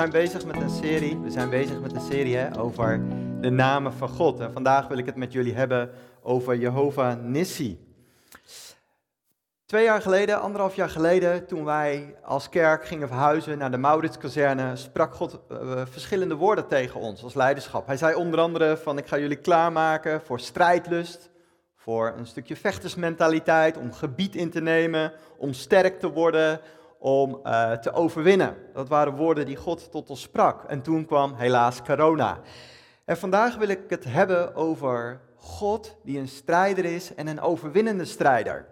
zijn bezig met een serie. We zijn bezig met een serie over de namen van God. En vandaag wil ik het met jullie hebben over Jehovah Nissi. Twee jaar geleden, anderhalf jaar geleden, toen wij als kerk gingen verhuizen naar de Mauritskazerne, sprak God uh, verschillende woorden tegen ons als leiderschap. Hij zei onder andere van ik ga jullie klaarmaken voor strijdlust, voor een stukje vechtersmentaliteit, om gebied in te nemen, om sterk te worden, om uh, te overwinnen. Dat waren woorden die God tot ons sprak. En toen kwam helaas corona. En vandaag wil ik het hebben over God die een strijder is en een overwinnende strijder.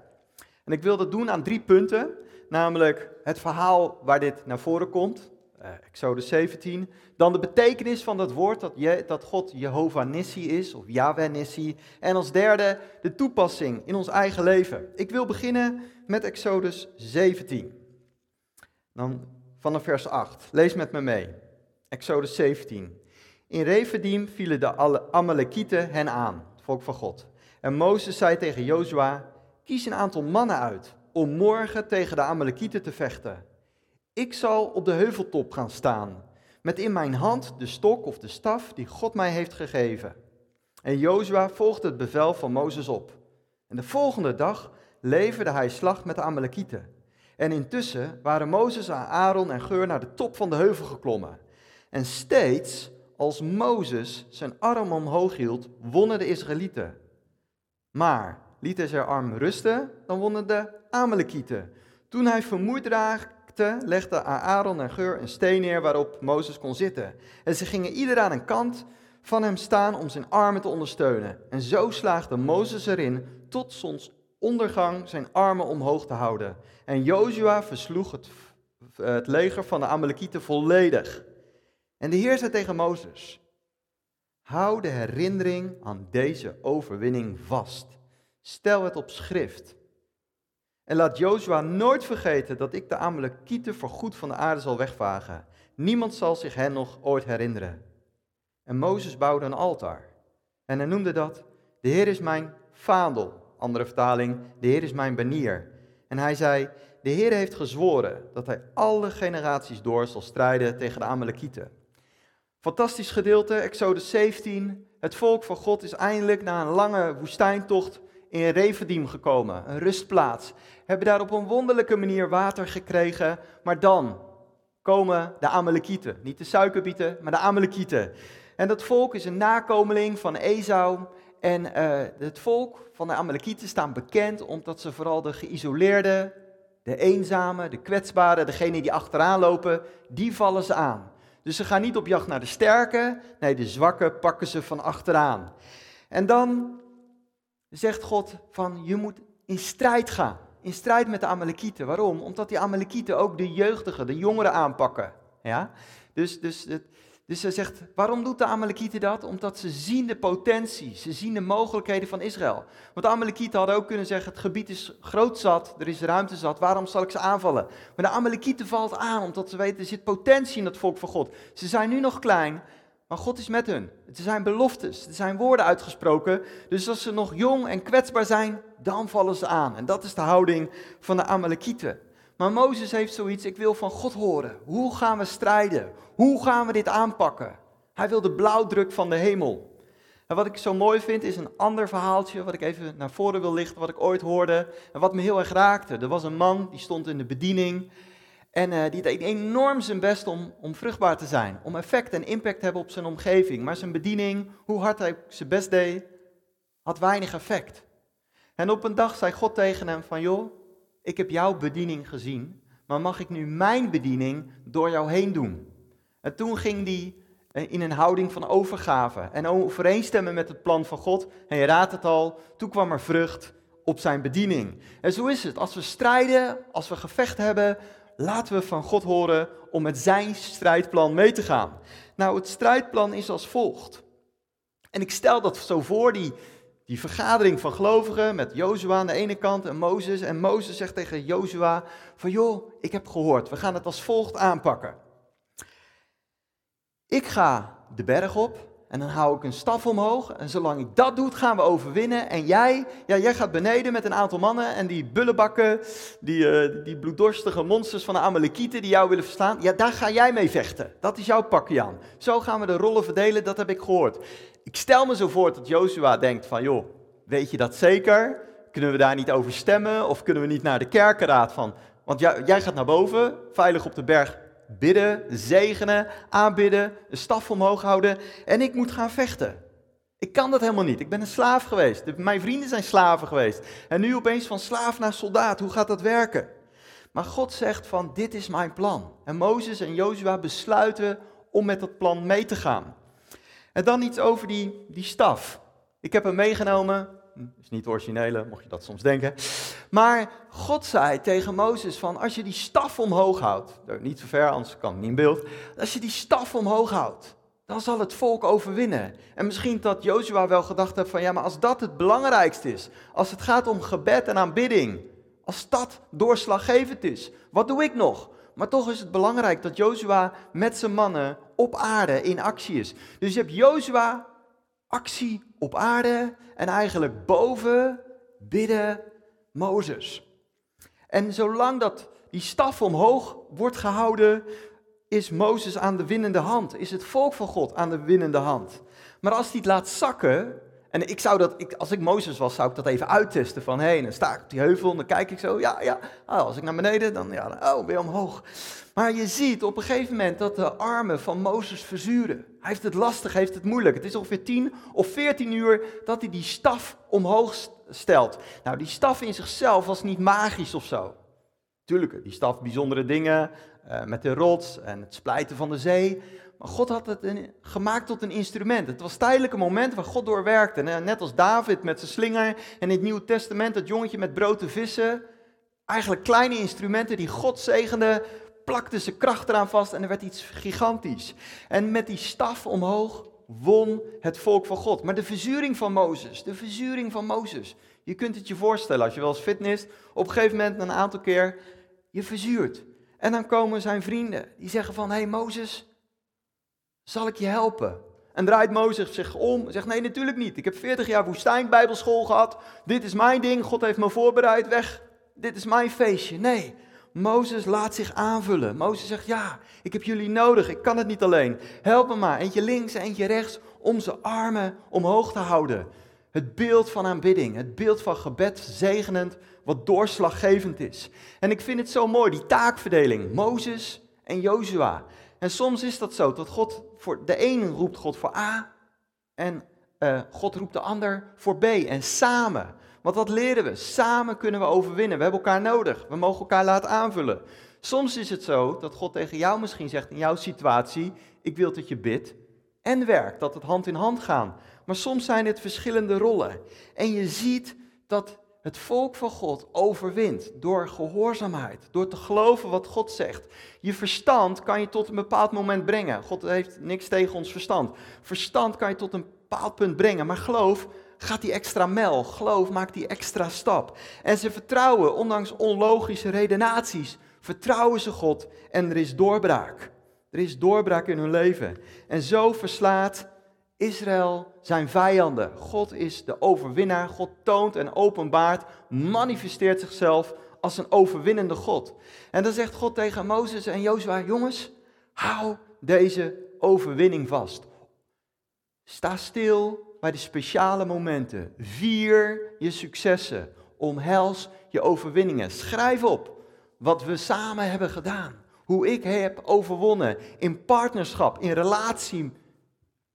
En ik wil dat doen aan drie punten, namelijk het verhaal waar dit naar voren komt, uh, Exodus 17. Dan de betekenis van dat woord, dat, je, dat God Jehovah Nissi is, of Yahweh Nissi. En als derde de toepassing in ons eigen leven. Ik wil beginnen met Exodus 17. Dan vanaf vers 8. Lees met me mee. Exodus 17. In Refidim vielen de Amalekieten hen aan, het volk van God. En Mozes zei tegen Jozua, kies een aantal mannen uit om morgen tegen de Amalekieten te vechten. Ik zal op de heuveltop gaan staan, met in mijn hand de stok of de staf die God mij heeft gegeven. En Jozua volgde het bevel van Mozes op. En de volgende dag leverde hij slag met de Amalekieten. En intussen waren Mozes, Aaron en Geur naar de top van de heuvel geklommen. En steeds als Mozes zijn arm omhoog hield, wonnen de Israëlieten. Maar liet hij zijn arm rusten, dan wonnen de Amalekieten. Toen hij vermoeid raakte, legde Aaron en Geur een steen neer waarop Mozes kon zitten. En ze gingen ieder aan een kant van hem staan om zijn armen te ondersteunen. En zo slaagde Mozes erin tot zonsondergang zijn armen omhoog te houden. En Jozua versloeg het, het leger van de Amalekieten volledig. En de Heer zei tegen Mozes: Hou de herinnering aan deze overwinning vast. Stel het op schrift. En laat Jozua nooit vergeten dat ik de Amalekieten voorgoed van de aarde zal wegvagen. Niemand zal zich hen nog ooit herinneren. En Mozes bouwde een altaar. En hij noemde dat: De Heer is mijn vaandel. Andere vertaling: De Heer is mijn banier. En hij zei: De Heer heeft gezworen dat hij alle generaties door zal strijden tegen de Amalekieten. Fantastisch gedeelte, Exodus 17. Het volk van God is eindelijk na een lange woestijntocht in Revedim gekomen, een rustplaats. Hebben daar op een wonderlijke manier water gekregen, maar dan komen de Amalekieten. Niet de suikerbieten, maar de Amalekieten. En dat volk is een nakomeling van Esau. En uh, het volk van de Amalekieten staan bekend omdat ze vooral de geïsoleerden, de eenzame, de kwetsbare, degene die achteraan lopen, die vallen ze aan. Dus ze gaan niet op jacht naar de sterke, nee, de zwakke pakken ze van achteraan. En dan zegt God van, je moet in strijd gaan. In strijd met de Amalekieten. Waarom? Omdat die Amalekieten ook de jeugdigen, de jongeren aanpakken. Ja? Dus, dus het, dus ze zegt, waarom doet de Amalekieten dat? Omdat ze zien de potentie, ze zien de mogelijkheden van Israël. Want de Amalekieten hadden ook kunnen zeggen, het gebied is groot zat, er is ruimte zat, waarom zal ik ze aanvallen? Maar de Amalekieten valt aan, omdat ze weten, er zit potentie in het volk van God. Ze zijn nu nog klein, maar God is met hun. Er zijn beloftes, er zijn woorden uitgesproken. Dus als ze nog jong en kwetsbaar zijn, dan vallen ze aan. En dat is de houding van de Amalekieten. Maar Mozes heeft zoiets, ik wil van God horen. Hoe gaan we strijden? Hoe gaan we dit aanpakken? Hij wil de blauwdruk van de hemel. En wat ik zo mooi vind is een ander verhaaltje, wat ik even naar voren wil lichten, wat ik ooit hoorde. En wat me heel erg raakte. Er was een man, die stond in de bediening. En uh, die deed enorm zijn best om, om vruchtbaar te zijn. Om effect en impact te hebben op zijn omgeving. Maar zijn bediening, hoe hard hij zijn best deed, had weinig effect. En op een dag zei God tegen hem van, joh, ik heb jouw bediening gezien, maar mag ik nu mijn bediening door jou heen doen? En toen ging hij eh, in een houding van overgave en overeenstemmen met het plan van God. En je raadt het al, toen kwam er vrucht op zijn bediening. En zo is het. Als we strijden, als we gevecht hebben, laten we van God horen om met zijn strijdplan mee te gaan. Nou, het strijdplan is als volgt. En ik stel dat zo voor, die die vergadering van gelovigen met Jozua aan de ene kant en Mozes. En Mozes zegt tegen Jozua van joh, ik heb gehoord, we gaan het als volgt aanpakken. Ik ga de berg op En dan hou ik een staf omhoog. En zolang ik dat doe, gaan we overwinnen. En jij, ja, jij gaat beneden met een aantal mannen. En die bullenbakken, die, uh, die bloeddorstige monsters van de Amalekieten die jou willen verslaan. Ja, daar ga jij mee vechten. Dat is jouw pakje aan. Zo gaan we de rollen verdelen, dat heb ik gehoord. Ik stel me zo voor dat Joshua denkt van, joh, weet je dat zeker? Kunnen we daar niet over stemmen? Of kunnen we niet naar de kerkenraad van... Want jij, gaat naar boven, veilig op de berg bidden, zegenen, aanbidden, een staf omhoog houden en ik moet gaan vechten. Ik kan dat helemaal niet. Ik ben een slaaf geweest. Mijn vrienden zijn slaven geweest. En nu opeens van slaaf naar soldaat. Hoe gaat dat werken? Maar God zegt van dit is mijn plan. En Mozes en Jozua besluiten om met dat plan mee te gaan. En dan iets over die, die staf. Ik heb hem meegenomen. Hm, is niet originele, mocht je dat soms denken. Maar God zei tegen Mozes van, als je die staf omhoog houdt, niet zo ver, anders kan het niet in beeld. Als je die staf omhoog houdt, dan zal het volk overwinnen. En misschien dat Jozua wel gedacht heeft van, ja, maar als dat het belangrijkste is, als het gaat om gebed en aanbidding, als dat doorslaggevend is, wat doe ik nog? Maar toch is het belangrijk dat Jozua met zijn mannen op aarde in actie is. Dus je hebt Jozua, actie op aarde en eigenlijk boven bidden Mozes. En zolang dat die staf omhoog wordt gehouden, is Mozes aan de winnende hand. Is het volk van God aan de winnende hand. Maar als hij het laat zakken, en ik zou dat, ik, als ik Mozes was, zou ik dat even uittesten. Van hé, hey, dan sta ik op die heuvel en dan kijk ik zo, ja, ja. Oh, als ik naar beneden, dan, ja, oh, weer omhoog. Maar je ziet op een gegeven moment dat de armen van Mozes verzuren. Hij heeft het lastig, heeft het moeilijk. Het is ongeveer 10 of 14 uur dat hij die staf omhoog stelt. Nou, die staf in zichzelf was niet magisch of zo. Tuurlijk, die staf bijzondere dingen uh, met de rots en het splijten van de zee. Maar God had het een, gemaakt tot een instrument. Het was tijdelijke moment waar God doorwerkte. En, net als David met zijn slinger en in het Nieuwe Testament, dat jongetje met brood en vissen. Eigenlijk kleine instrumenten die God zegende, plakte zijn kracht eraan vast en er werd iets gigantisch. En met die staf omhoog won het volk van God. Maar de verzuring van Mozes, de verzuring van Mozes. Je kunt het je voorstellen als je wel eens fitness, op een gegeven moment een aantal keer, je verzuurt. En dan komen zijn vrienden, die zeggen van, hé hey Mozes, zal ik je helpen? En draait Mozes zich om en zegt, nee natuurlijk niet. Ik heb 40 jaar woestijnbijbelschool gehad, dit is mijn ding, God heeft me voorbereid, weg. Dit is mijn feestje. Nee, Mozes laat zich aanvullen. Mozes zegt, ja, ik heb jullie nodig, ik kan het niet alleen. Help me maar, eentje links, eentje rechts, om zijn armen omhoog te houden. Het beeld van aanbidding, het beeld van gebed, zegenend, wat doorslaggevend is. En ik vind het zo mooi, die taakverdeling, Mozes en Jozua. En soms is dat zo, dat God voor de ene roept God voor A en uh, God roept de ander voor B. En samen want wat leren we? Samen kunnen we overwinnen. We hebben elkaar nodig. We mogen elkaar laten aanvullen. Soms is het zo dat God tegen jou misschien zegt in jouw situatie: Ik wil dat je bidt en werkt, dat het hand in hand gaan. Maar soms zijn het verschillende rollen. En je ziet dat het volk van God overwint door gehoorzaamheid, door te geloven wat God zegt. Je verstand kan je tot een bepaald moment brengen. God heeft niks tegen ons verstand. Verstand kan je tot een bepaald punt brengen, maar geloof gaat die extra mel. Geloof maakt die extra stap. En ze vertrouwen, ondanks onlogische redenaties, vertrouwen ze God en er is doorbraak. Er is doorbraak in hun leven. En zo verslaat Israël zijn vijanden. God is de overwinnaar. God toont en openbaart, manifesteert zichzelf als een overwinnende God. En dan zegt God tegen Mozes en Jozua: Jongens, hou deze overwinning vast. Sta stil bij de speciale momenten. Vier je successen. Omhels je overwinningen. Schrijf op wat we samen hebben gedaan. Hoe ik heb overwonnen in partnerschap, in relatie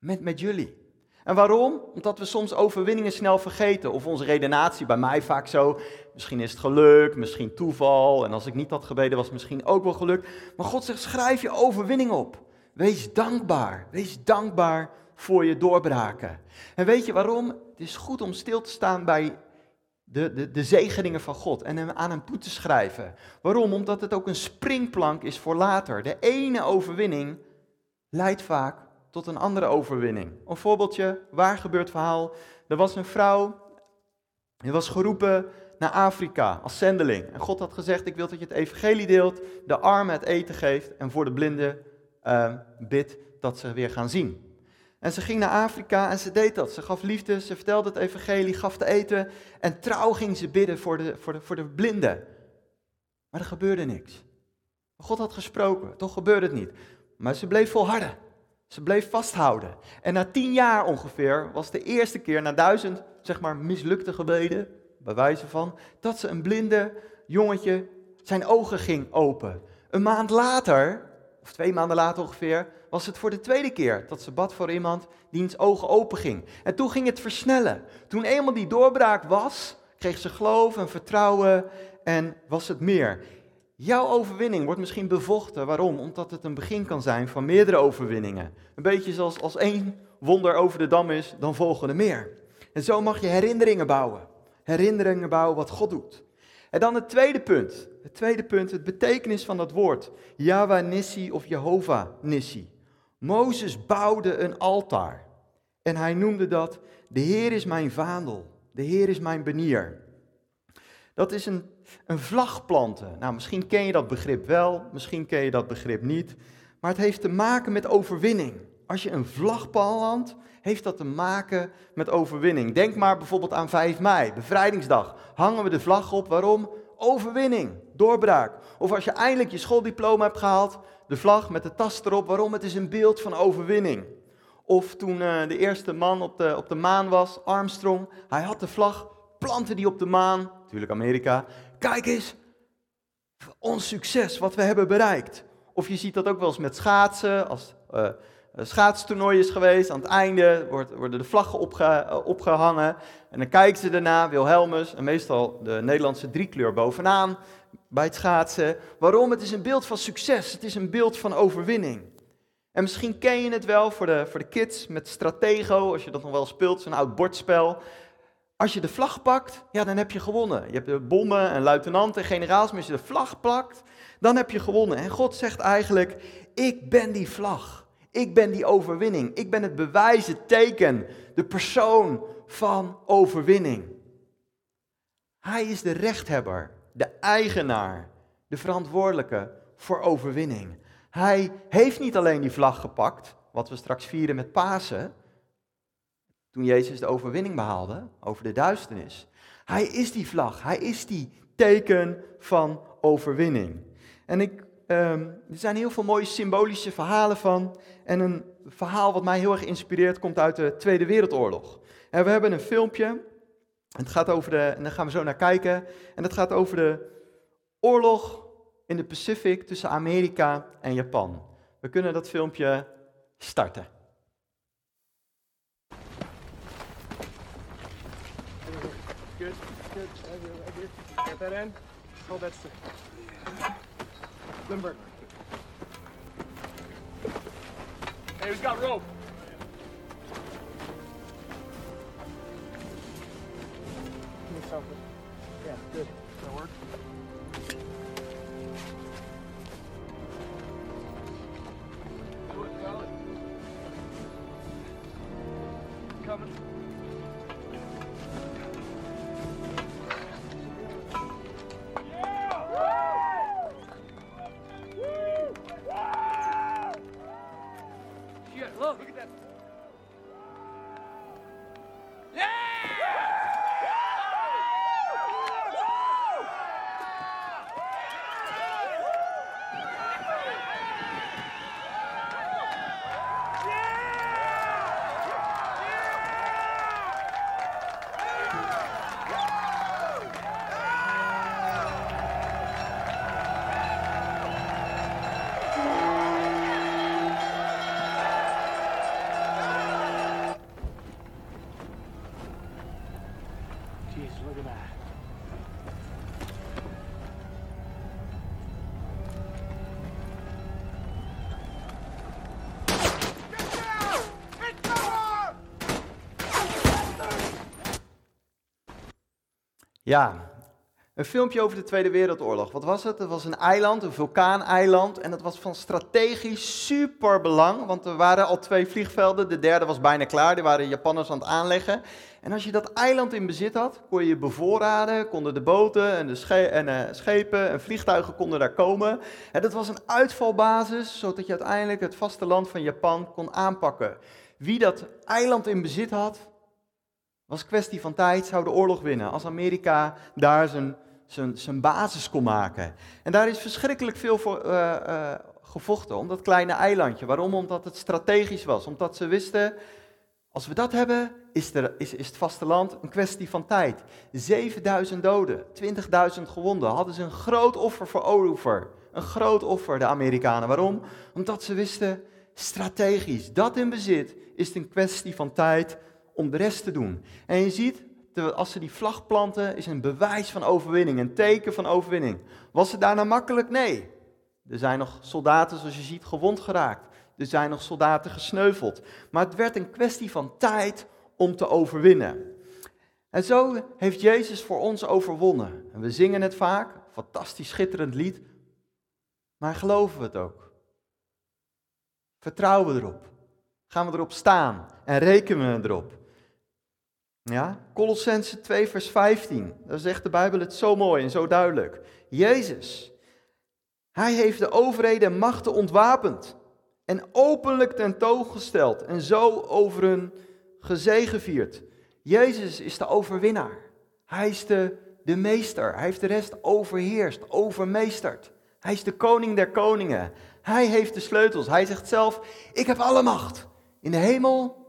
met, met jullie. En waarom? Omdat we soms overwinningen snel vergeten. Of onze redenatie, bij mij vaak zo. Misschien is het geluk, misschien toeval. En als ik niet had gebeden, was het misschien ook wel geluk. Maar God zegt: schrijf je overwinning op. Wees dankbaar. Wees dankbaar voor je doorbraken. En weet je waarom? Het is goed om stil te staan bij de, de, de zegeningen van God en hem aan hem toe te schrijven. Waarom? Omdat het ook een springplank is voor later. De ene overwinning leidt vaak tot een andere overwinning. Een voorbeeldje, waar gebeurt verhaal? Er was een vrouw, die was geroepen naar Afrika als zendeling. En God had gezegd, ik wil dat je het evangelie deelt, de armen het eten geeft en voor de blinden uh, bidt dat ze weer gaan zien. En ze ging naar Afrika en ze deed dat. Ze gaf liefde, ze vertelde het evangelie, gaf te eten. En trouw ging ze bidden voor de, voor de, voor de blinden. Maar er gebeurde niks. God had gesproken, toch gebeurde het niet. Maar ze bleef volharden. Ze bleef vasthouden. En na tien jaar ongeveer was de eerste keer, na duizend zeg maar mislukte gebeden, bij wijze van, dat ze een blinde jongetje zijn ogen ging open. Een maand later, of twee maanden later ongeveer, was het voor de tweede keer dat ze bad voor iemand diens ogen open ging. En toen ging het versnellen. Toen eenmaal die doorbraak was, kreeg ze geloof en vertrouwen en was het meer. Jouw overwinning wordt misschien bevochten. Waarom? Omdat het een begin kan zijn van meerdere overwinningen. Een beetje zoals als één wonder over de dam is, dan volgen er meer. En zo mag je herinneringen bouwen. Herinneringen bouwen wat God doet. En dan het tweede punt. Het tweede punt, het betekenis van dat woord. Yahweh Nissi of Jehovah Nissi. Mozes bouwde een altaar. En hij noemde dat, de Heer is mijn vaandel. De Heer is mijn benier. Dat is een, een vlag planten. Nou, misschien ken je dat begrip wel, misschien ken je dat begrip niet. Maar het heeft te maken met overwinning. Als je een vlag plant, heeft dat te maken met overwinning. Denk maar bijvoorbeeld aan 5 mei, bevrijdingsdag. Hangen we de vlag op, waarom? Overwinning, doorbraak. Of als je eindelijk je schooldiploma hebt gehaald, de vlag met de tas erop, waarom? Het is een beeld van overwinning. Of toen uh, de eerste man op de, op de maan was, Armstrong, hij had de vlag, plantte die op de maan, natuurlijk Amerika. Kijk eens, ons succes, wat we hebben bereikt. Of je ziet dat ook wel eens met schaatsen, als uh, schaatstoernooi is geweest, aan het einde wordt, worden de vlaggen opge, opgehangen. En dan kijken ze daarna, Wilhelmus, en meestal de Nederlandse driekleur bovenaan bij het schaatsen. Waarom? Het is een beeld van succes, het is een beeld van overwinning. En misschien ken je het wel voor de, voor de kids met Stratego, als je dat nog wel speelt, zo'n oud bordspel. Als je de vlag pakt, ja, dan heb je gewonnen. Je hebt de bommen en luitenanten en generaals, maar als je de vlag pakt, dan heb je gewonnen. En God zegt eigenlijk, ik ben die vlag. Ik ben die overwinning. Ik ben het bewijs, teken, de persoon van overwinning. Hij is de rechthebber, de eigenaar, de verantwoordelijke voor overwinning. Hij heeft niet alleen die vlag gepakt, wat we straks vieren met Pasen, toen Jezus de overwinning behaalde over de duisternis. Hij is die vlag, hij is die teken van overwinning. En ik, um, er zijn heel veel mooie symbolische verhalen van. En een verhaal wat mij heel erg inspireert komt uit de Tweede Wereldoorlog. En we hebben een filmpje, het gaat over de, en daar gaan we zo naar kijken. En dat gaat over de oorlog in de Pacific tussen Amerika en Japan. We kunnen dat filmpje starten. That end? Oh, Hold that stick. Limber. Hey, who's got rope? Give me something. Yeah, good. Look at that. Ja, een filmpje over de Tweede Wereldoorlog. Wat was het? Het was een eiland, een vulkaaneiland. En dat was van strategisch superbelang, want er waren al twee vliegvelden. De derde was bijna klaar, die waren Japanners aan het aanleggen. En als je dat eiland in bezit had, kon je bevoorraden, konden de boten en de en, eh, schepen en vliegtuigen konden daar komen. En dat was een uitvalbasis, zodat je uiteindelijk het vasteland van Japan kon aanpakken. Wie dat eiland in bezit had, was kwestie van tijd, zou de oorlog winnen. Als Amerika daar zijn, zijn, zijn basis kon maken. En daar is verschrikkelijk veel voor uh, uh, gevochten om dat kleine eilandje. Waarom? Omdat het strategisch was. Omdat ze wisten, als we dat hebben, is, er, is, is het vasteland een kwestie van tijd. 7000 doden, 20.000 gewonden. Hadden ze een groot offer voor over. Een groot offer, de Amerikanen. Waarom? Omdat ze wisten, strategisch, dat in bezit, is het een kwestie van tijd om de rest te doen. En je ziet, als ze die vlag planten, is een bewijs van overwinning, een teken van overwinning. Was het daarna makkelijk? Nee. Er zijn nog soldaten, zoals je ziet, gewond geraakt. Er zijn nog soldaten gesneuveld. Maar het werd een kwestie van tijd om te overwinnen. En zo heeft Jezus voor ons overwonnen. En we zingen het vaak, fantastisch schitterend lied. Maar geloven we het ook? Vertrouwen we erop? Gaan we erop staan en rekenen we erop? Ja, Colossense 2 vers 15. Daar zegt de Bijbel het zo mooi en zo duidelijk. Jezus, hij heeft de overheden en machten ontwapend en openlijk tentoongesteld en zo over hun gezegevierd. Jezus is de overwinnaar. Hij is de, de meester. Hij heeft de rest overheerst, overmeesterd. Hij is de koning der koningen. Hij heeft de sleutels. Hij zegt zelf, ik heb alle macht in de hemel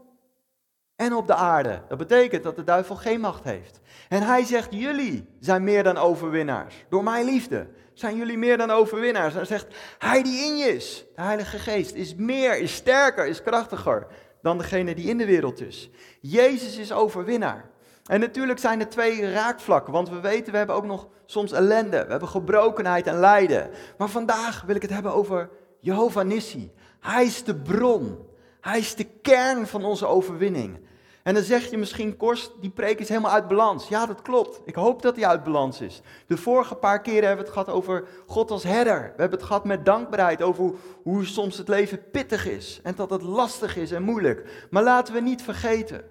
en op de aarde. Dat betekent dat de duivel geen macht heeft. En hij zegt, jullie zijn meer dan overwinnaars. Door mijn liefde zijn jullie meer dan overwinnaars. Hij zegt, hij die in je is, de Heilige Geest, is meer, is sterker, is krachtiger dan degene die in de wereld is. Jezus is overwinnaar. En natuurlijk zijn er twee raakvlakken, want we weten, we hebben ook nog soms ellende, we hebben gebrokenheid en lijden. Maar vandaag wil ik het hebben over Jehovah Nissi. Hij is de bron, hij is de kern van onze overwinning. En dan zeg je misschien, Korst, die preek is helemaal uit balans. Ja, dat klopt. Ik hoop dat hij uit balans is. De vorige paar keren hebben we het gehad over God als herder. We hebben het gehad met dankbaarheid over hoe, soms het leven pittig is. En dat het lastig is en moeilijk. Maar laten we niet vergeten,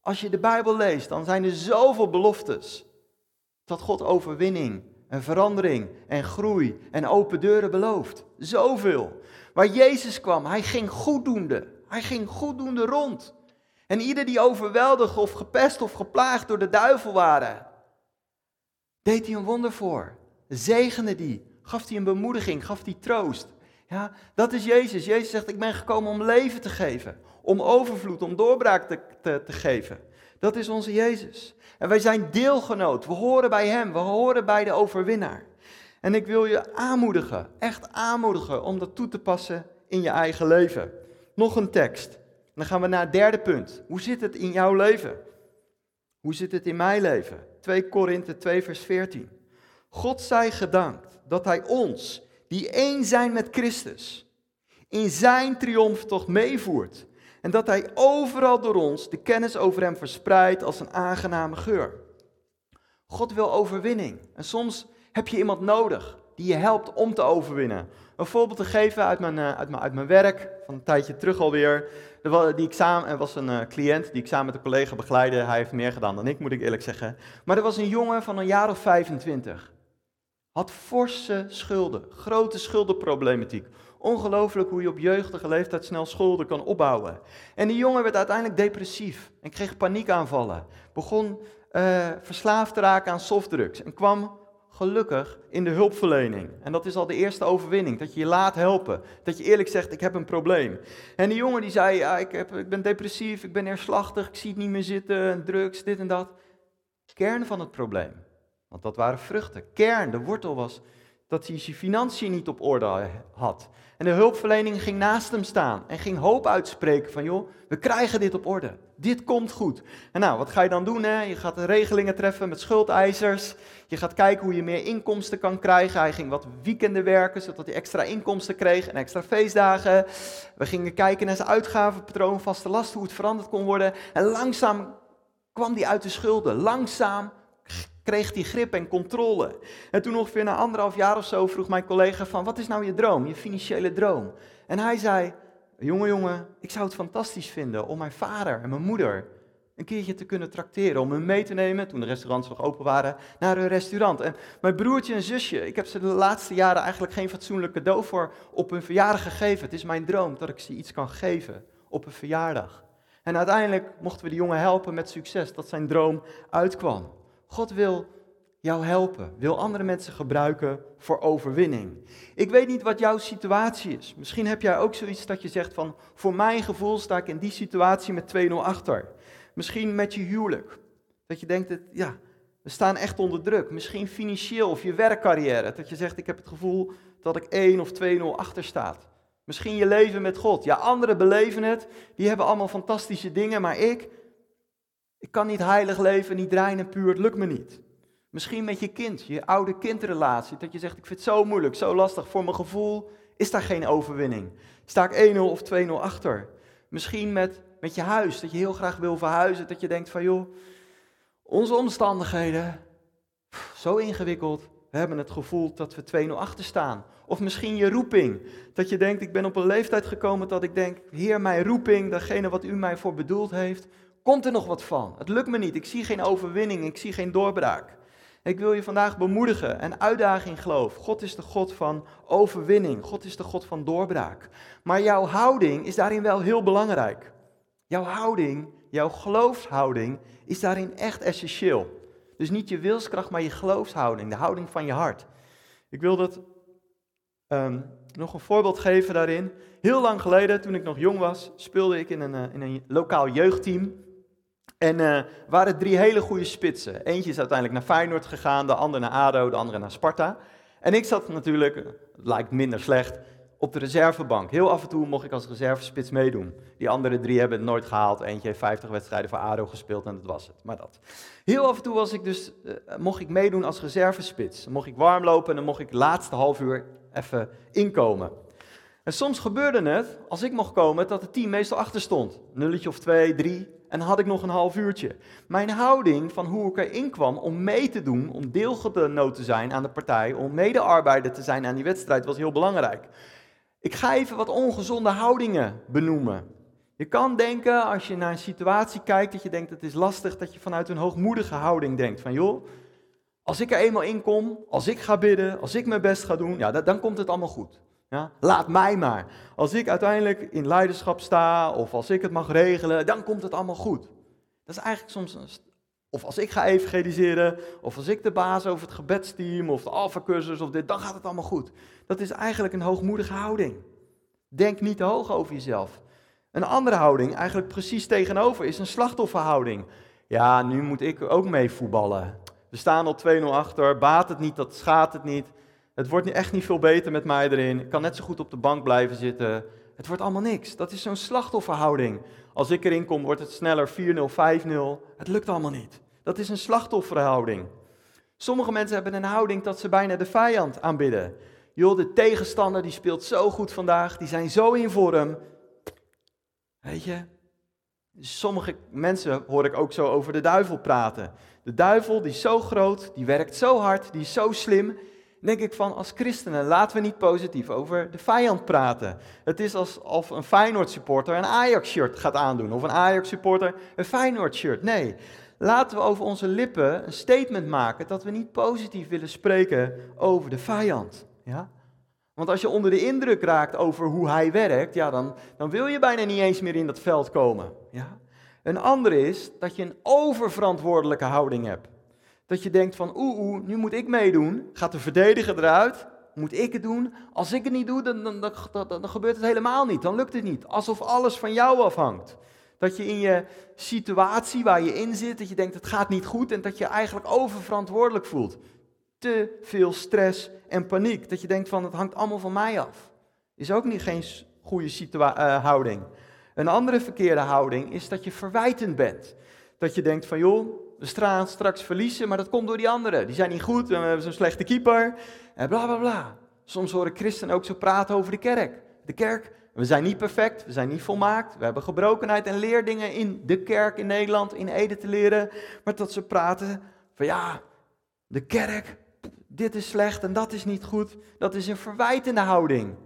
als je de Bijbel leest, dan zijn er zoveel beloftes. Dat God overwinning en verandering en groei en open deuren belooft. Zoveel. Waar Jezus kwam, hij ging goeddoende. Hij ging goeddoende rond. En ieder die overweldigd of gepest of geplaagd door de duivel waren, deed hij een wonder voor. Zegende die, gaf hij een bemoediging, gaf hij troost. Ja, dat is Jezus. Jezus zegt, ik ben gekomen om leven te geven, om overvloed, om doorbraak te, te, te geven. Dat is onze Jezus. En wij zijn deelgenoot. We horen bij Hem. We horen bij de overwinnaar. En ik wil je aanmoedigen, echt aanmoedigen, om dat toe te passen in je eigen leven. Nog een tekst dan gaan we naar het derde punt. Hoe zit het in jouw leven? Hoe zit het in mijn leven? 2 Korinthe 2 vers 14. God zij gedankt dat Hij ons, die één zijn met Christus, in Zijn triomftocht meevoert. En dat Hij overal door ons de kennis over Hem verspreidt als een aangename geur. God wil overwinning. En soms heb je iemand nodig die je helpt om te overwinnen. Een voorbeeld te geven uit mijn, eh, uit mijn, uit mijn werk, van een tijdje terug alweer. Er die examen, er was een uh, cliënt die ik samen met een collega begeleidde. Hij heeft meer gedaan dan ik, moet ik eerlijk zeggen. Maar er was een jongen van een jaar of 25. Had forse schulden, grote schuldenproblematiek. Ongelooflijk hoe je op jeugdige leeftijd snel schulden kan opbouwen. En die jongen werd uiteindelijk depressief en kreeg paniekaanvallen. Begon uh, verslaafd te raken aan softdrugs en kwam gelukkig in de hulpverlening. En dat is al de eerste overwinning, dat je je laat helpen. Dat je eerlijk zegt, ik heb een probleem. En die jongen die zei, ja, ik, heb, ik ben depressief, ik ben neerslachtig, ik zie het niet meer zitten, drugs, dit en dat. Kern van het probleem, want dat waren vruchten. Kern, de wortel was dat hij zijn financiën niet op orde had. En de hulpverlening ging naast hem staan en ging hoop uitspreken van, joh, we krijgen dit op orde. Dit komt goed. En nou, wat ga je dan doen? Hè? Je gaat regelingen treffen met schuldeisers. Je gaat kijken hoe je meer inkomsten kan krijgen. Hij ging wat weekenden werken, zodat hij extra inkomsten kreeg en extra feestdagen. We gingen kijken naar zijn uitgavenpatroon, vaste lasten, hoe het veranderd kon worden. En langzaam kwam hij uit de schulden. Langzaam kreeg hij grip en controle. En toen ongeveer na anderhalf jaar of zo vroeg mijn collega van, wat is nou je droom, je financiële droom? En hij zei, jongen jongen, ik zou het fantastisch vinden om mijn vader en mijn moeder een keertje te kunnen trakteren, om hen mee te nemen, toen de restaurants nog open waren, naar een restaurant. En mijn broertje en zusje, ik heb ze de laatste jaren eigenlijk geen fatsoenlijk cadeau voor op hun verjaardag gegeven. Het is mijn droom dat ik ze iets kan geven op een verjaardag. En uiteindelijk mochten we de jongen helpen met succes, dat zijn droom uitkwam. God wil jou helpen, wil andere mensen gebruiken voor overwinning. Ik weet niet wat jouw situatie is. Misschien heb jij ook zoiets dat je zegt van, voor mijn gevoel sta ik in die situatie met 2-0 achter. Misschien met je huwelijk. Dat je denkt, dat, ja, we staan echt onder druk. Misschien financieel of je werkcarrière. Dat je zegt, ik heb het gevoel dat ik 1 of 2-0 achter staat. Misschien je leven met God. Ja, anderen beleven het. Die hebben allemaal fantastische dingen, maar ik, ik kan niet heilig leven, niet rein puur. Het lukt me niet. Misschien met je kind, je oude kindrelatie. Dat je zegt, ik vind het zo moeilijk, zo lastig. Voor mijn gevoel is daar geen overwinning. Sta ik 1-0 of 2-0 achter. Misschien met, met je huis, dat je heel graag wil verhuizen. Dat je denkt van, joh, onze omstandigheden, zo ingewikkeld. We hebben het gevoel dat we 2-0 achter staan. Of misschien je roeping. Dat je denkt, ik ben op een leeftijd gekomen dat ik denk, Heer, mijn roeping, datgene wat u mij voor bedoeld heeft, komt er nog wat van? Het lukt me niet. Ik zie geen overwinning, ik zie geen doorbraak. Ik wil je vandaag bemoedigen en uitdaging geloof. God is de God van overwinning. God is de God van doorbraak. Maar jouw houding is daarin wel heel belangrijk. Jouw houding, jouw geloofshouding is daarin echt essentieel. Dus niet je wilskracht, maar je geloofshouding, de houding van je hart. Ik wil dat um, nog een voorbeeld geven daarin. Heel lang geleden, toen ik nog jong was, speelde ik in een, uh, in een lokaal jeugdteam. En uh, waren drie hele goede spitsen. Eentje is uiteindelijk naar Feyenoord gegaan, de andere naar ADO, de andere naar Sparta. En ik zat natuurlijk, lijkt minder slecht, op de reservebank. Heel af en toe mocht ik als reservespits meedoen. Die andere drie hebben het nooit gehaald. Eentje heeft 50 wedstrijden voor ADO gespeeld en dat was het. Maar dat. Heel af en toe was ik dus, uh, mocht ik meedoen als reservespits. Mocht ik warm lopen en dan mocht ik het laatste half uur even inkomen. En soms gebeurde het, als ik mocht komen, dat het team meestal achter stond. Nulletje of twee, drie. En had ik nog een half uurtje. Mijn houding van hoe ik erin kwam om mee te doen, om deelgenoot te zijn aan de partij, om medearbeider te zijn aan die wedstrijd, was heel belangrijk. Ik ga even wat ongezonde houdingen benoemen. Je kan denken, als je naar een situatie kijkt, dat je denkt het is lastig, dat je vanuit een hoogmoedige houding denkt. Van joh, als ik er eenmaal in kom, als ik ga bidden, als ik mijn best ga doen, ja, dan komt het allemaal goed. Ja, laat mij maar. Als ik uiteindelijk in leiderschap sta, of als ik het mag regelen, dan komt het allemaal goed. Dat is eigenlijk soms of als ik ga evangeliseren, of als ik de baas over het gebedsteam, of de alfacursus, of dit, dan gaat het allemaal goed. Dat is eigenlijk een hoogmoedige houding. Denk niet te hoog over jezelf. Een andere houding, eigenlijk precies tegenover, is een slachtofferhouding. Ja, nu moet ik ook mee voetballen. We staan al 2-0 achter, baat het niet, dat schaadt het niet. Het wordt echt niet veel beter met mij erin. Ik kan net zo goed op de bank blijven zitten. Het wordt allemaal niks. Dat is zo'n slachtofferhouding. Als ik erin kom, wordt het sneller 4-0, 5-0. Het lukt allemaal niet. Dat is een slachtofferhouding. Sommige mensen hebben een houding dat ze bijna de vijand aanbidden. Joh, de tegenstander die speelt zo goed vandaag, die zijn zo in vorm. Weet je, sommige mensen hoor ik ook zo over de duivel praten. De duivel die is zo groot, die werkt zo hard, die is zo slim. Denk ik van, als christenen, laten we niet positief over de vijand praten. Het is alsof een Feyenoord supporter een Ajax shirt gaat aandoen. Of een Ajax supporter een Feyenoord shirt. Nee, laten we over onze lippen een statement maken dat we niet positief willen spreken over de vijand. Ja? Want als je onder de indruk raakt over hoe hij werkt, ja, dan, dan wil je bijna niet eens meer in dat veld komen. Ja? Een andere is dat je een oververantwoordelijke houding hebt. Dat je denkt van, oeh, nu moet ik meedoen. Gaat de verdediger eruit? Moet ik het doen? Als ik het niet doe, dan, dan, dan, gebeurt het helemaal niet. Dan lukt het niet. Alsof alles van jou afhangt. Dat je in je situatie waar je in zit, dat je denkt het gaat niet goed en dat je eigenlijk oververantwoordelijk voelt. Te veel stress en paniek. Dat je denkt van het hangt allemaal van mij af. Is ook niet geen goede uh, houding. Een andere verkeerde houding is dat je verwijtend bent. Dat je denkt van joh, we gaan straks verliezen, maar dat komt door die anderen. Die zijn niet goed, we hebben zo'n slechte keeper, en bla bla bla. Soms horen christenen ook zo praten over de kerk. De kerk, we zijn niet perfect, we zijn niet volmaakt, we hebben gebrokenheid en leerdingen in de kerk in Nederland, in Ede te leren. Maar dat ze praten van ja, de kerk, dit is slecht en dat is niet goed. Dat is een verwijtende houding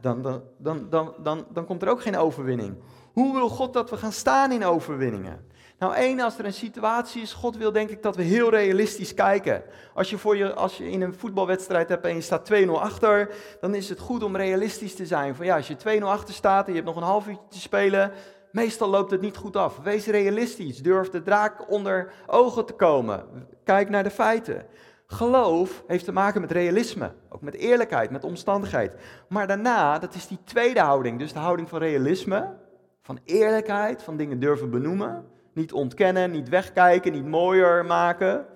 dan, dan, dan, dan, dan, dan komt er ook geen overwinning. Hoe wil God dat we gaan staan in overwinningen? Nou, één, als er een situatie is, God wil denk ik dat we heel realistisch kijken. Als je, voor je, als je in een voetbalwedstrijd hebt en je staat 2-0 achter, dan is het goed om realistisch te zijn. Van ja, als je 2-0 achter staat en je hebt nog een half uurtje te spelen, Meestal loopt het niet goed af. Wees realistisch. Durf de draak onder ogen te komen. Kijk naar de feiten. Geloof heeft te maken met realisme, ook met eerlijkheid, met omstandigheid. Maar daarna, dat is die tweede houding, dus de houding van realisme, van eerlijkheid, van dingen durven benoemen. Niet ontkennen, niet wegkijken, niet mooier maken.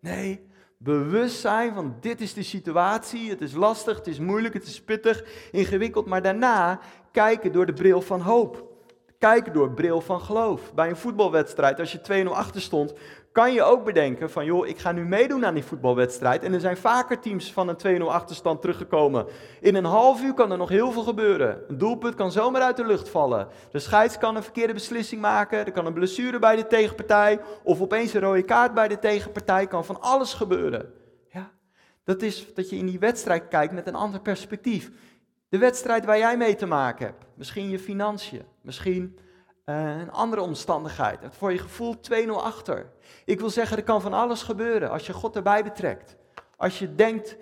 Nee, bewust zijn van dit is de situatie, het is lastig, het is moeilijk, het is pittig, ingewikkeld. Maar daarna kijken door de bril van hoop. Kijken door de bril van geloof. Bij een voetbalwedstrijd, als je 2-0 achter stond, kan je ook bedenken van, joh, ik ga nu meedoen aan die voetbalwedstrijd. En er zijn vaker teams van een 2-0 achterstand teruggekomen. In een half uur kan er nog heel veel gebeuren. Een doelpunt kan zomaar uit de lucht vallen. De scheids kan een verkeerde beslissing maken. Er kan een blessure bij de tegenpartij. Of opeens een rode kaart bij de tegenpartij. Kan van alles gebeuren. Ja, dat is dat je in die wedstrijd kijkt met een ander perspectief. De wedstrijd waar jij mee te maken hebt. Misschien je financiën. Misschien een andere omstandigheid. Voor je gevoel 2-0 achter. Ik wil zeggen, er kan van alles gebeuren als je God erbij betrekt. Als je denkt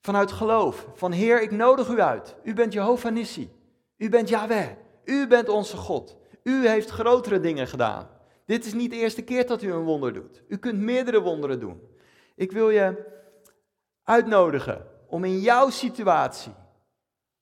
vanuit geloof, van Heer, ik nodig u uit. U bent Jehovah Nissi. U bent Yahweh. U bent onze God. U heeft grotere dingen gedaan. Dit is niet de eerste keer dat u een wonder doet. U kunt meerdere wonderen doen. Ik wil je uitnodigen om in jouw situatie,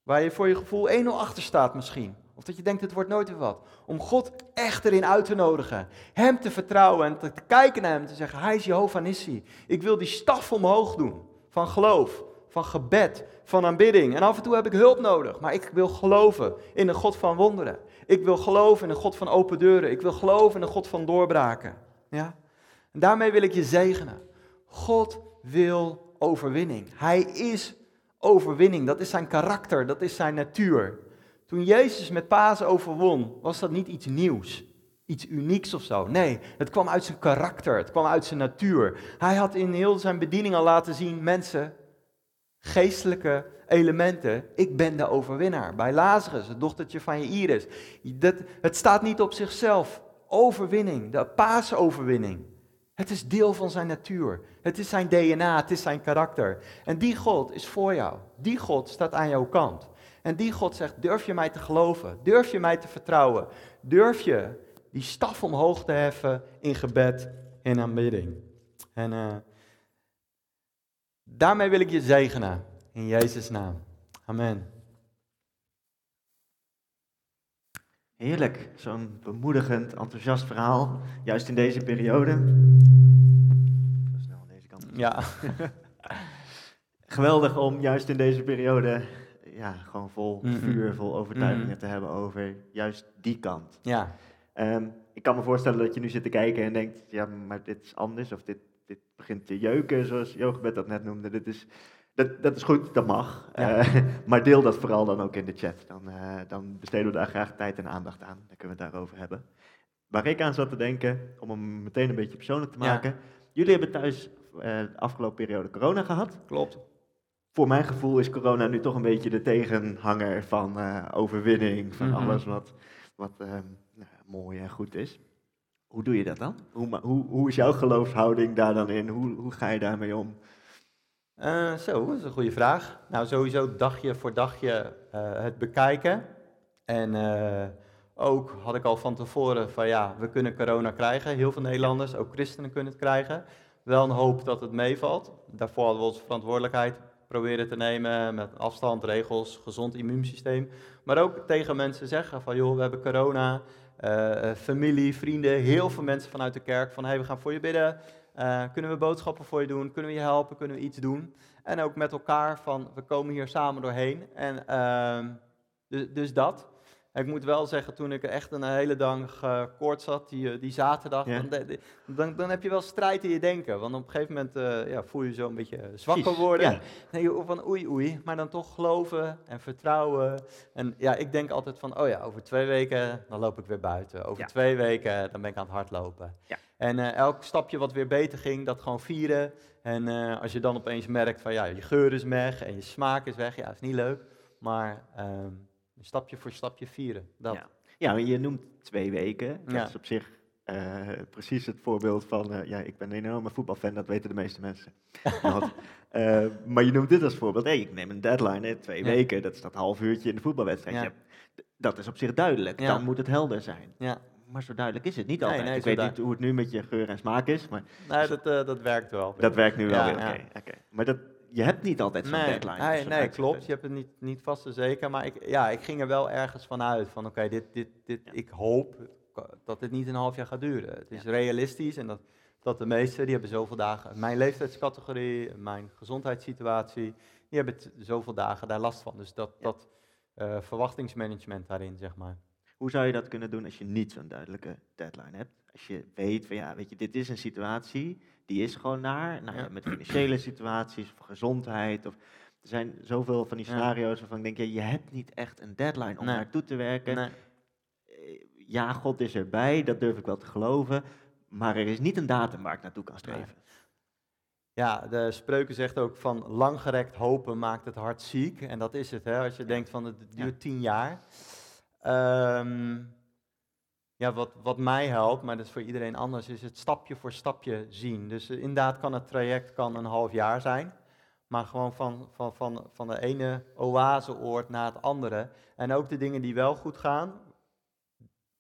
waar je voor je gevoel 1-0 achter staat misschien, of dat je denkt, het wordt nooit weer wat. Om God echt erin uit te nodigen. Hem te vertrouwen en te, kijken naar hem. Te zeggen, hij is Jehovah Nissi. Ik wil die staf omhoog doen. Van geloof, van gebed, van aanbidding. En af en toe heb ik hulp nodig. Maar ik wil geloven in een God van wonderen. Ik wil geloven in een God van open deuren. Ik wil geloven in een God van doorbraken. Ja? En daarmee wil ik je zegenen. God wil overwinning. Hij is overwinning. Dat is zijn karakter. Dat is zijn natuur. Toen Jezus met Pasen overwon, was dat niet iets nieuws, iets unieks of zo. Nee, het kwam uit zijn karakter, het kwam uit zijn natuur. Hij had in heel zijn bediening al laten zien, mensen, geestelijke elementen, ik ben de overwinnaar. Bij Lazarus, het dochtertje van je Iris. Dat, het staat niet op zichzelf. Overwinning, de paasoverwinning. Het is deel van zijn natuur. Het is zijn DNA, het is zijn karakter. En die God is voor jou. Die God staat aan jouw kant. En die God zegt, durf je mij te geloven? Durf je mij te vertrouwen? Durf je die staf omhoog te heffen in gebed en aanbidding? En uh, daarmee wil ik je zegenen in Jezus' naam. Amen. Heerlijk, zo'n bemoedigend, enthousiast verhaal, juist in deze periode. Snel deze kant. Ja. Geweldig om juist in deze periode ja, gewoon vol vuur, vol overtuigingen te hebben over juist die kant. Ja. Ehm, ik kan me voorstellen dat je nu zit te kijken en denkt, ja, maar dit is anders, of dit, dit begint te jeuken, zoals Jogebed dat net noemde. Dit is, dat, dat is goed, dat mag. Eh, maar deel dat vooral dan ook in de chat. Dan, uh, dan besteden we daar graag tijd en aandacht aan. Dan kunnen we het daarover hebben. Waar ik aan zat te denken, om hem meteen een beetje persoonlijk te maken. Jullie hebben thuis uh, de afgelopen periode corona gehad. Klopt voor mijn gevoel is corona nu toch een beetje de tegenhanger van uh, overwinning, van mhm. alles wat, wat uh, nou, mooi en goed is. Hoe doe je dat dan? Hoe, hoe, hoe is jouw geloofshouding daar dan in? Hoe, hoe ga je daarmee om? Uh, zo, dat is een goede vraag. Nou, sowieso dagje voor dagje het bekijken. En ook had ik al van tevoren van ja, we kunnen corona krijgen. Heel veel Nederlanders, ook christenen kunnen het krijgen. Wel een hoop dat het meevalt. Daarvoor hadden we onze verantwoordelijkheid proberen te nemen met afstand, regels, gezond immuunsysteem. Maar ook tegen mensen zeggen van joh, we hebben corona, uh, familie, vrienden, heel veel mensen vanuit de kerk van hey, we gaan voor je bidden. Uh, kunnen we boodschappen voor je doen? Kunnen we je helpen? Kunnen we iets doen? En ook met elkaar van we komen hier samen doorheen. En uh, dus, dus dat. Ik moet wel zeggen, toen ik echt een hele dag uh, koorts zat, die, eh, die zaterdag, dan, dan, dan, heb je wel strijd in je denken. Want op een gegeven moment uh, ja, voel je zo een beetje zwakker worden. Ja. Nee, van oei oei, maar dan toch geloven en vertrouwen. En ja, ik denk altijd van, oh ja, over twee weken dan loop ik weer buiten. Over twee weken dan ben ik aan het hardlopen. Ja. En elk stapje wat weer beter ging, dat gewoon vieren. En als je dan opeens merkt van, ja, je geur is weg en je smaak is weg, ja, is niet leuk. Maar... Um, stapje voor stapje vieren. Dat. Ja. ja, je noemt twee weken. Dat is op zich eh, precies het voorbeeld van, eh, ja, ik ben een enorme voetbalfan, dat weten de meeste mensen. Eh, maar je noemt dit als voorbeeld, hey, ik neem een deadline, hè, twee Ja. weken, dat is dat half uurtje in de voetbalwedstrijd. Ja. Ja, dat is op zich duidelijk, Ja. dan moet het helder zijn. Ja, Maar zo duidelijk is het niet altijd. nee, ik weet niet hoe het nu met je geur en smaak is, maar nee, dat, dat werkt wel. dat werkt nu wel Ja, weer. ja. Maar dat, je hebt niet altijd zo'n Nee, deadline. nee, nee klopt. Je hebt het niet, niet vast en zeker. Maar ik, ja, ik ging er wel ergens van uit. Van oké, dit, dit, dit, Ja. ik hoop dat dit niet een half jaar gaat duren. Het is realistisch en dat, dat de meesten, die hebben zoveel dagen. Mijn leeftijdscategorie, mijn gezondheidssituatie, die hebben zoveel dagen daar last van. Dus dat, Ja. dat eh, verwachtingsmanagement daarin, zeg maar. Hoe zou je dat kunnen doen als je niet zo'n duidelijke deadline hebt? Als je weet van ja, weet je, dit is een situatie, die is gewoon naar, nou, ja. Met financiële situaties of gezondheid. Of, er zijn zoveel van die scenario's waarvan ik denk, ja, je hebt niet echt een deadline om Nee. naartoe te werken. Nee. Eh, Ja, God is erbij, dat durf ik wel te geloven. Maar er is niet een datum waar ik naartoe kan streven. Ja, de spreuken zegt ook van langgerekt hopen maakt het hart ziek. En dat is het, hè? als je denkt van het duurt tien jaar. Ehm, ja, wat, wat mij helpt, maar dat is voor iedereen anders, is het stapje voor stapje zien. Dus eh, inderdaad kan het traject kan een half jaar zijn. Maar gewoon van, van, van, van de ene oaseoord naar het andere. En ook de dingen die wel goed gaan,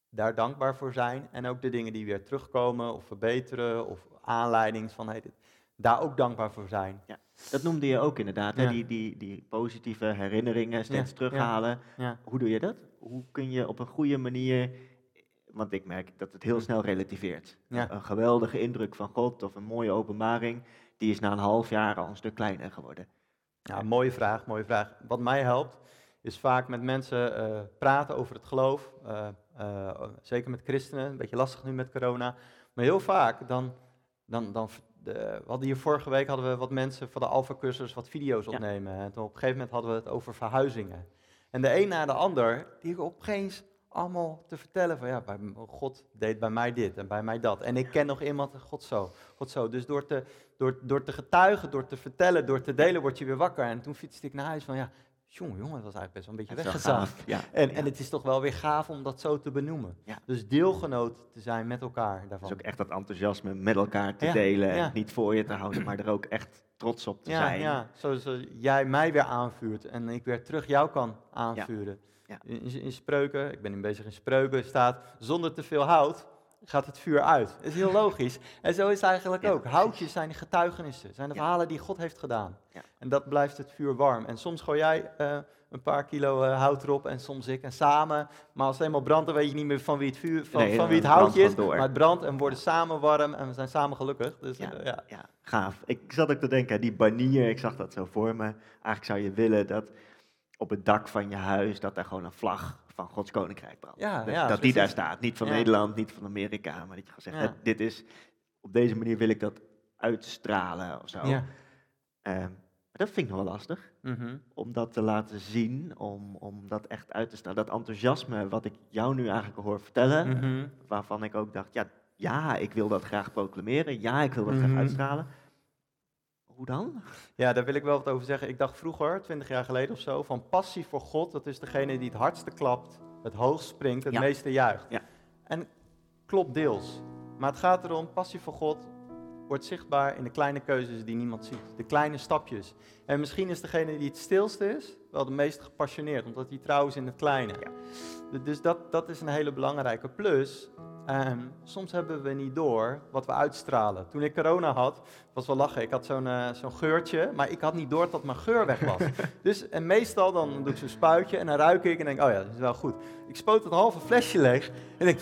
daar dankbaar voor zijn. En ook de dingen die weer terugkomen of verbeteren of aanleiding van hey, dit- daar ook dankbaar voor zijn. Dat noemde je ook inderdaad, hè? Ja. Die, die, die positieve herinneringen steeds Ja, terughalen. Ja. Hoe doe je dat? Hoe kun je op een goede manier, want ik merk dat het heel Hm. snel relativeert. Ja. Een geweldige indruk van God of een mooie openbaring, die is na een half jaar al een stuk kleiner geworden. Ja, mooie vraag, mooie vraag. Wat mij helpt, is vaak met mensen eh, praten over het geloof. eh, eh, zeker met christenen, een beetje lastig nu met corona. Maar heel vaak, dan, dan, dan de, we hadden hier vorige week hadden we wat mensen van de Alpha-cursus wat video's Ja. opnemen. En toen op een gegeven moment hadden we het over verhuizingen. En de een na de ander, die opeens allemaal te vertellen van ja, bij, God deed bij mij dit en bij mij dat. En ik ken nog iemand, God zo, God zo. Dus door te, door, door te getuigen, door te vertellen, door te delen, word je weer wakker. En toen fietste ik naar huis van ja, jongen, jongen, dat was eigenlijk best wel een beetje weggezaagd. Ja. En, ja. en het is toch wel weer gaaf om dat zo te benoemen. Ja. Dus deelgenoot te zijn met elkaar daarvan. Dus ook echt dat enthousiasme met elkaar te delen en niet voor je te houden, maar er ook echt trots op te zijn. ja, zoals jij mij weer aanvuurt en ik weer terug jou kan aanvuren. Ja. In, spreuken, ik ben nu bezig in spreuken, staat zonder te veel hout gaat het vuur uit. Dat is heel logisch. En zo is het eigenlijk Ja, ook. Houtjes zijn getuigenissen, zijn de Ja. verhalen die God heeft gedaan. Ja. En dat blijft het vuur warm. En soms gooi jij eh, een paar kilo eh, hout erop en soms ik en samen. Maar als het eenmaal brandt, dan weet je niet meer van wie het, vuur, van, Nee, van wie het houtje is. Maar het brandt en we worden samen warm en we zijn samen gelukkig. Dus Ja. eh, ja. Ja, gaaf. Ik zat ook te denken, die banier, ik zag dat zo voor me. Eigenlijk zou je willen dat op het dak van je huis, dat daar gewoon een vlag van Gods Koninkrijk brandt. Ja, dat ja, dat zo die daar staat. Niet van. Nederland, niet van Amerika, maar dat je gewoon zegt, hè, dit is, op deze manier wil ik dat uitstralen of zo. Ja. Ehm, maar dat vind ik nog wel lastig, Mhm. om dat te laten zien, om, om dat echt uit te stralen. Dat enthousiasme wat ik jou nu eigenlijk hoor vertellen, Mhm. waarvan ik ook dacht, ja, ja, ik wil dat graag proclameren, ja, ik wil dat Mhm. graag uitstralen. Hoe dan? Ja, daar wil ik wel wat over zeggen. Ik dacht vroeger, twintig jaar geleden of zo, van passie voor God, dat is degene die het hardste klapt, het hoogst springt, het Ja. meeste juicht. Ja. En klopt deels. Maar het gaat erom, passie voor God wordt zichtbaar in de kleine keuzes die niemand ziet. De kleine stapjes. En misschien is degene die het stilste is, wel de meest gepassioneerd, omdat hij trouw is in het kleine. Ja. Dus dat, dat is een hele belangrijke. Plus, ehm, soms hebben we niet door wat we uitstralen. Toen ik corona had, was wel lachen. Ik had zo'n eh, zo'n geurtje, maar ik had niet door dat mijn geur weg was. dus en meestal dan doe ik zo'n spuitje en dan ruik ik en denk, oh ja, dat is wel goed. Ik spoot het halve flesje leeg en denk,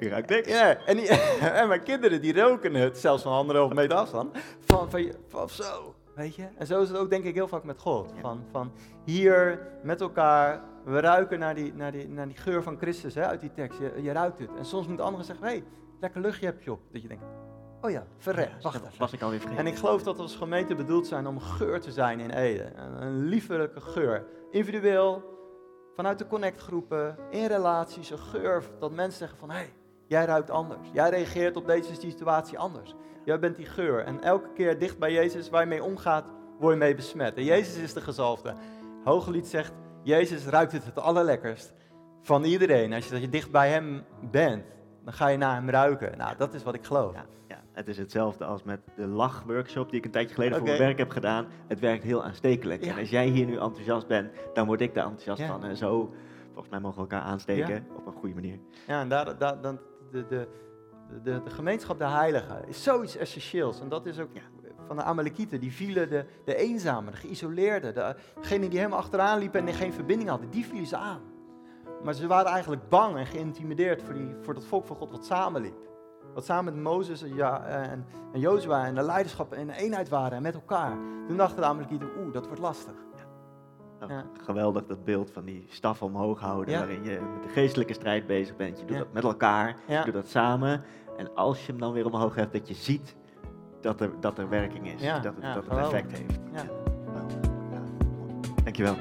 Je ruikt niks. ja, en, die, en mijn kinderen die roken het, zelfs van anderhalve meter afstand, van, van, van zo, weet je. En zo is het ook denk ik heel vaak met God. Van, van hier met elkaar, we ruiken naar die, naar die, naar die geur van Christus hè, uit die tekst. Je, je ruikt het. En soms moeten anderen zeggen, hé, hey, lekker luchtje heb je op. Dat je denkt, oh ja, verrek, wacht even. was ik alweer vergeten. En ik geloof dat we als gemeente bedoeld zijn om geur te zijn in Ede. Een, een liefelijke geur. Individueel, vanuit de connectgroepen, in relaties, een geur dat mensen zeggen van... hé, hey, jij ruikt anders. Jij reageert op deze situatie anders. Jij bent die geur. En elke keer dicht bij Jezus waar je mee omgaat, word je mee besmet. En Jezus is de gezalfde. Hooglied zegt, Jezus ruikt het het allerlekkerst van iedereen. Als je, dat je dicht bij hem bent, dan ga je naar hem ruiken. Nou, dat is wat ik geloof. Ja, ja, het is hetzelfde als met de lachworkshop die ik een tijdje geleden voor mijn werk heb gedaan. Het werkt heel aanstekelijk. Ja. En als jij hier nu enthousiast bent, dan word ik daar enthousiast van. En zo, volgens mij mogen we elkaar aansteken op een goede manier. Ja, en daar, daar, dan, de, de, de, de gemeenschap der heiligen is zoiets essentieels. En dat is ook Ja. Van de Amalekieten. Die vielen de, de eenzamen, de geïsoleerden, de, degenen die helemaal achteraan liepen en geen verbinding hadden, die vielen ze aan. Maar ze waren eigenlijk bang en geïntimideerd voor, die, voor dat volk van God wat samenliep. Wat samen met Mozes en, ja, en, en Jozua en de leiderschap in eenheid waren en met elkaar. Toen dachten de Amalekieten, oeh, dat wordt lastig. Ja. Geweldig dat beeld van die staf omhoog houden, Ja. waarin je met de geestelijke strijd bezig bent. Je doet Ja. dat met elkaar, je doet dat samen. En als je hem dan weer omhoog hebt, dat je ziet dat er, dat er werking is, Ja, dat het, ja, dat het effect heeft. Ja. Ja. Dankjewel.